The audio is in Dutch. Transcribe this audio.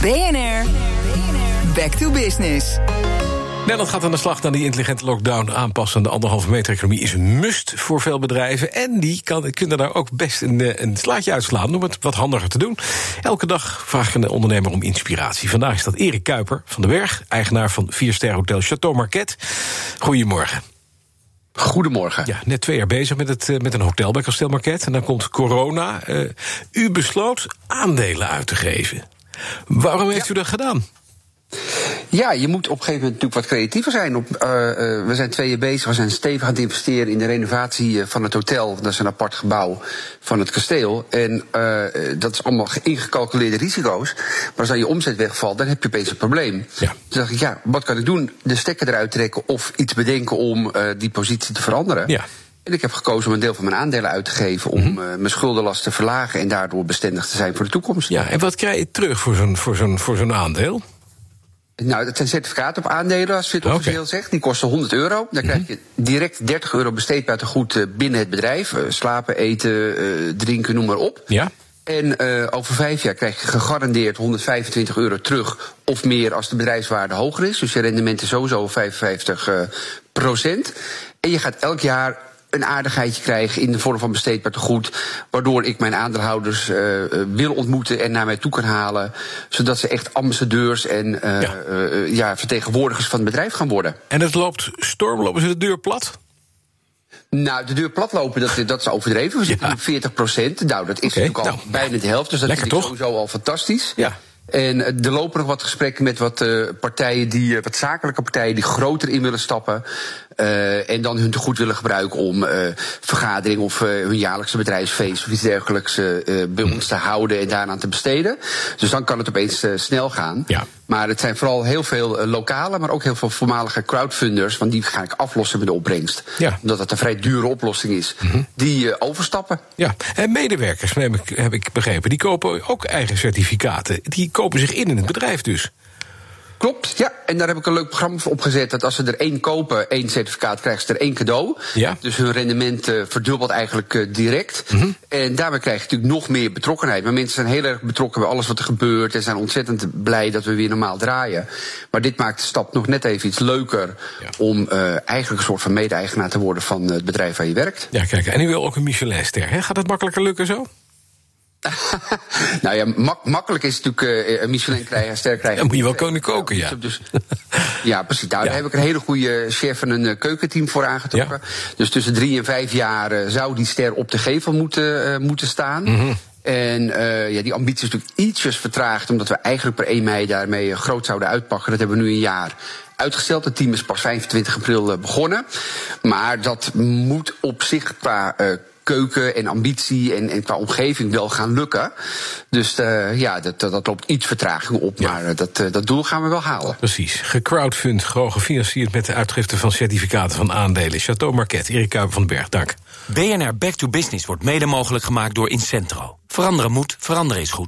BNR, back to business. Nederland gaat aan de slag naar die intelligente lockdown aanpassen. De anderhalve meter economie is een must voor veel bedrijven. En die kan, kunnen daar ook best een, eh, een slaatje uitslaan om het wat handiger te doen. Elke dag vraag ik een ondernemer om inspiratie. Vandaag is dat Erik Kuiper van den Berg, eigenaar van 4 Hotel Chateau Marquette. Goedemorgen. Goedemorgen. Ja, net twee jaar bezig met, het, eh, met een hotel bij Kasteel Marquette. En dan komt corona. Uh, u besloot aandelen uit te geven. Waarom heeft u dat gedaan? Ja, je moet op een gegeven moment natuurlijk wat creatiever zijn. Op, uh, uh, we zijn twee jaar bezig, we zijn stevig aan het investeren in de renovatie van het hotel. Dat is een apart gebouw van het kasteel. En uh, dat is allemaal ingecalculeerde risico's. Maar als dan je omzet wegvalt, dan heb je opeens een probleem. Ja. Toen dacht ik, ja, wat kan ik doen? De stekker eruit trekken of iets bedenken om die positie te veranderen. Ja. En ik heb gekozen om een deel van mijn aandelen uit te geven om mm -hmm. mijn schuldenlast te verlagen en daardoor bestendig te zijn voor de toekomst. Ja, en wat krijg je terug voor zo'n voor zo'n voor zo'n aandeel? Nou, dat zijn certificaten op aandelen, als je het officieel okay. zegt. Die kosten 100 euro. Dan krijg je direct 30 euro besteedbaar te goed binnen het bedrijf. slapen, eten, drinken, noem maar op. Ja. En uh, over vijf jaar krijg je gegarandeerd 125 euro terug of meer als de bedrijfswaarde hoger is. Dus je rendement is sowieso 55 uh, procent. En je gaat elk jaar een aardigheidje krijgen in de vorm van besteedbaar tegoed. Waardoor ik mijn aandeelhouders uh, wil ontmoeten en naar mij toe kan halen. Zodat ze echt ambassadeurs en uh, ja. Uh, ja, vertegenwoordigers van het bedrijf gaan worden. En het loopt storm, lopen ze de deur plat? Nou, de deur platlopen, dat, dat is overdreven. We zitten ja. op 40 procent. Nou, dat is okay, natuurlijk al nou, bijna de helft. Dus dat Lekker, vind ik toch? sowieso al fantastisch. Ja. En er lopen nog wat gesprekken met wat uh, partijen die, wat zakelijke partijen die groter in willen stappen. Uh, en dan hun tegoed willen gebruiken om vergadering of hun jaarlijkse bedrijfsfeest of iets dergelijks bij ons te houden en daaraan te besteden. Dus dan kan het opeens snel gaan. Ja. Maar het zijn vooral heel veel lokale, maar ook heel veel voormalige crowdfunders. Want die ga ik aflossen met de opbrengst. Ja. Omdat het een vrij dure oplossing is. Mm -hmm. Die overstappen. Ja, en medewerkers, heb ik, heb ik begrepen, die kopen ook eigen certificaten. Die kopen zich in in het bedrijf dus. Klopt, ja. En daar heb ik een leuk programma voor opgezet. Dat als ze er één kopen, één certificaat, krijgen ze er één cadeau. Ja. Dus hun rendement uh, verdubbelt eigenlijk uh, direct. Mm -hmm. En daarmee krijg je natuurlijk nog meer betrokkenheid. Maar mensen zijn heel erg betrokken bij alles wat er gebeurt. En zijn ontzettend blij dat we weer normaal draaien. Maar dit maakt de stap nog net even iets leuker. Ja. Om uh, eigenlijk een soort van mede-eigenaar te worden van het bedrijf waar je werkt. Ja, kijk. En u wil ook een Michelinster. Hè? Gaat het makkelijker lukken zo? Nou ja, mak makkelijk is natuurlijk uh, een Michelin krijgen, ster krijgen. Dan moet je wel kunnen koken, ja. Dus, ja, precies. Daar ja. heb ik een hele goede chef en een uh, keukenteam voor aangetrokken. Ja. Dus tussen drie en vijf jaar uh, zou die ster op de gevel moeten, moeten staan. Mm -hmm. En uh, ja, die ambitie is natuurlijk ietsjes vertraagd, omdat we eigenlijk per 1 mei daarmee groot zouden uitpakken. Dat hebben we nu een jaar uitgesteld. Het team is pas 25 april begonnen. Maar dat moet op zich qua uh, keuken en ambitie en, en qua omgeving wel gaan lukken. Dus uh, ja, dat, dat, loopt iets vertraging op, ja. maar dat, uh, dat doel gaan we wel halen. Precies. Gecrowdfund, gewoon gefinancierd met de uitgifte van certificaten van aandelen. Chateau Marquette, Erik Kuiper van den Berg, dank. BNR Back to Business wordt mede mogelijk gemaakt door Incentro. Veranderen moet, veranderen is goed.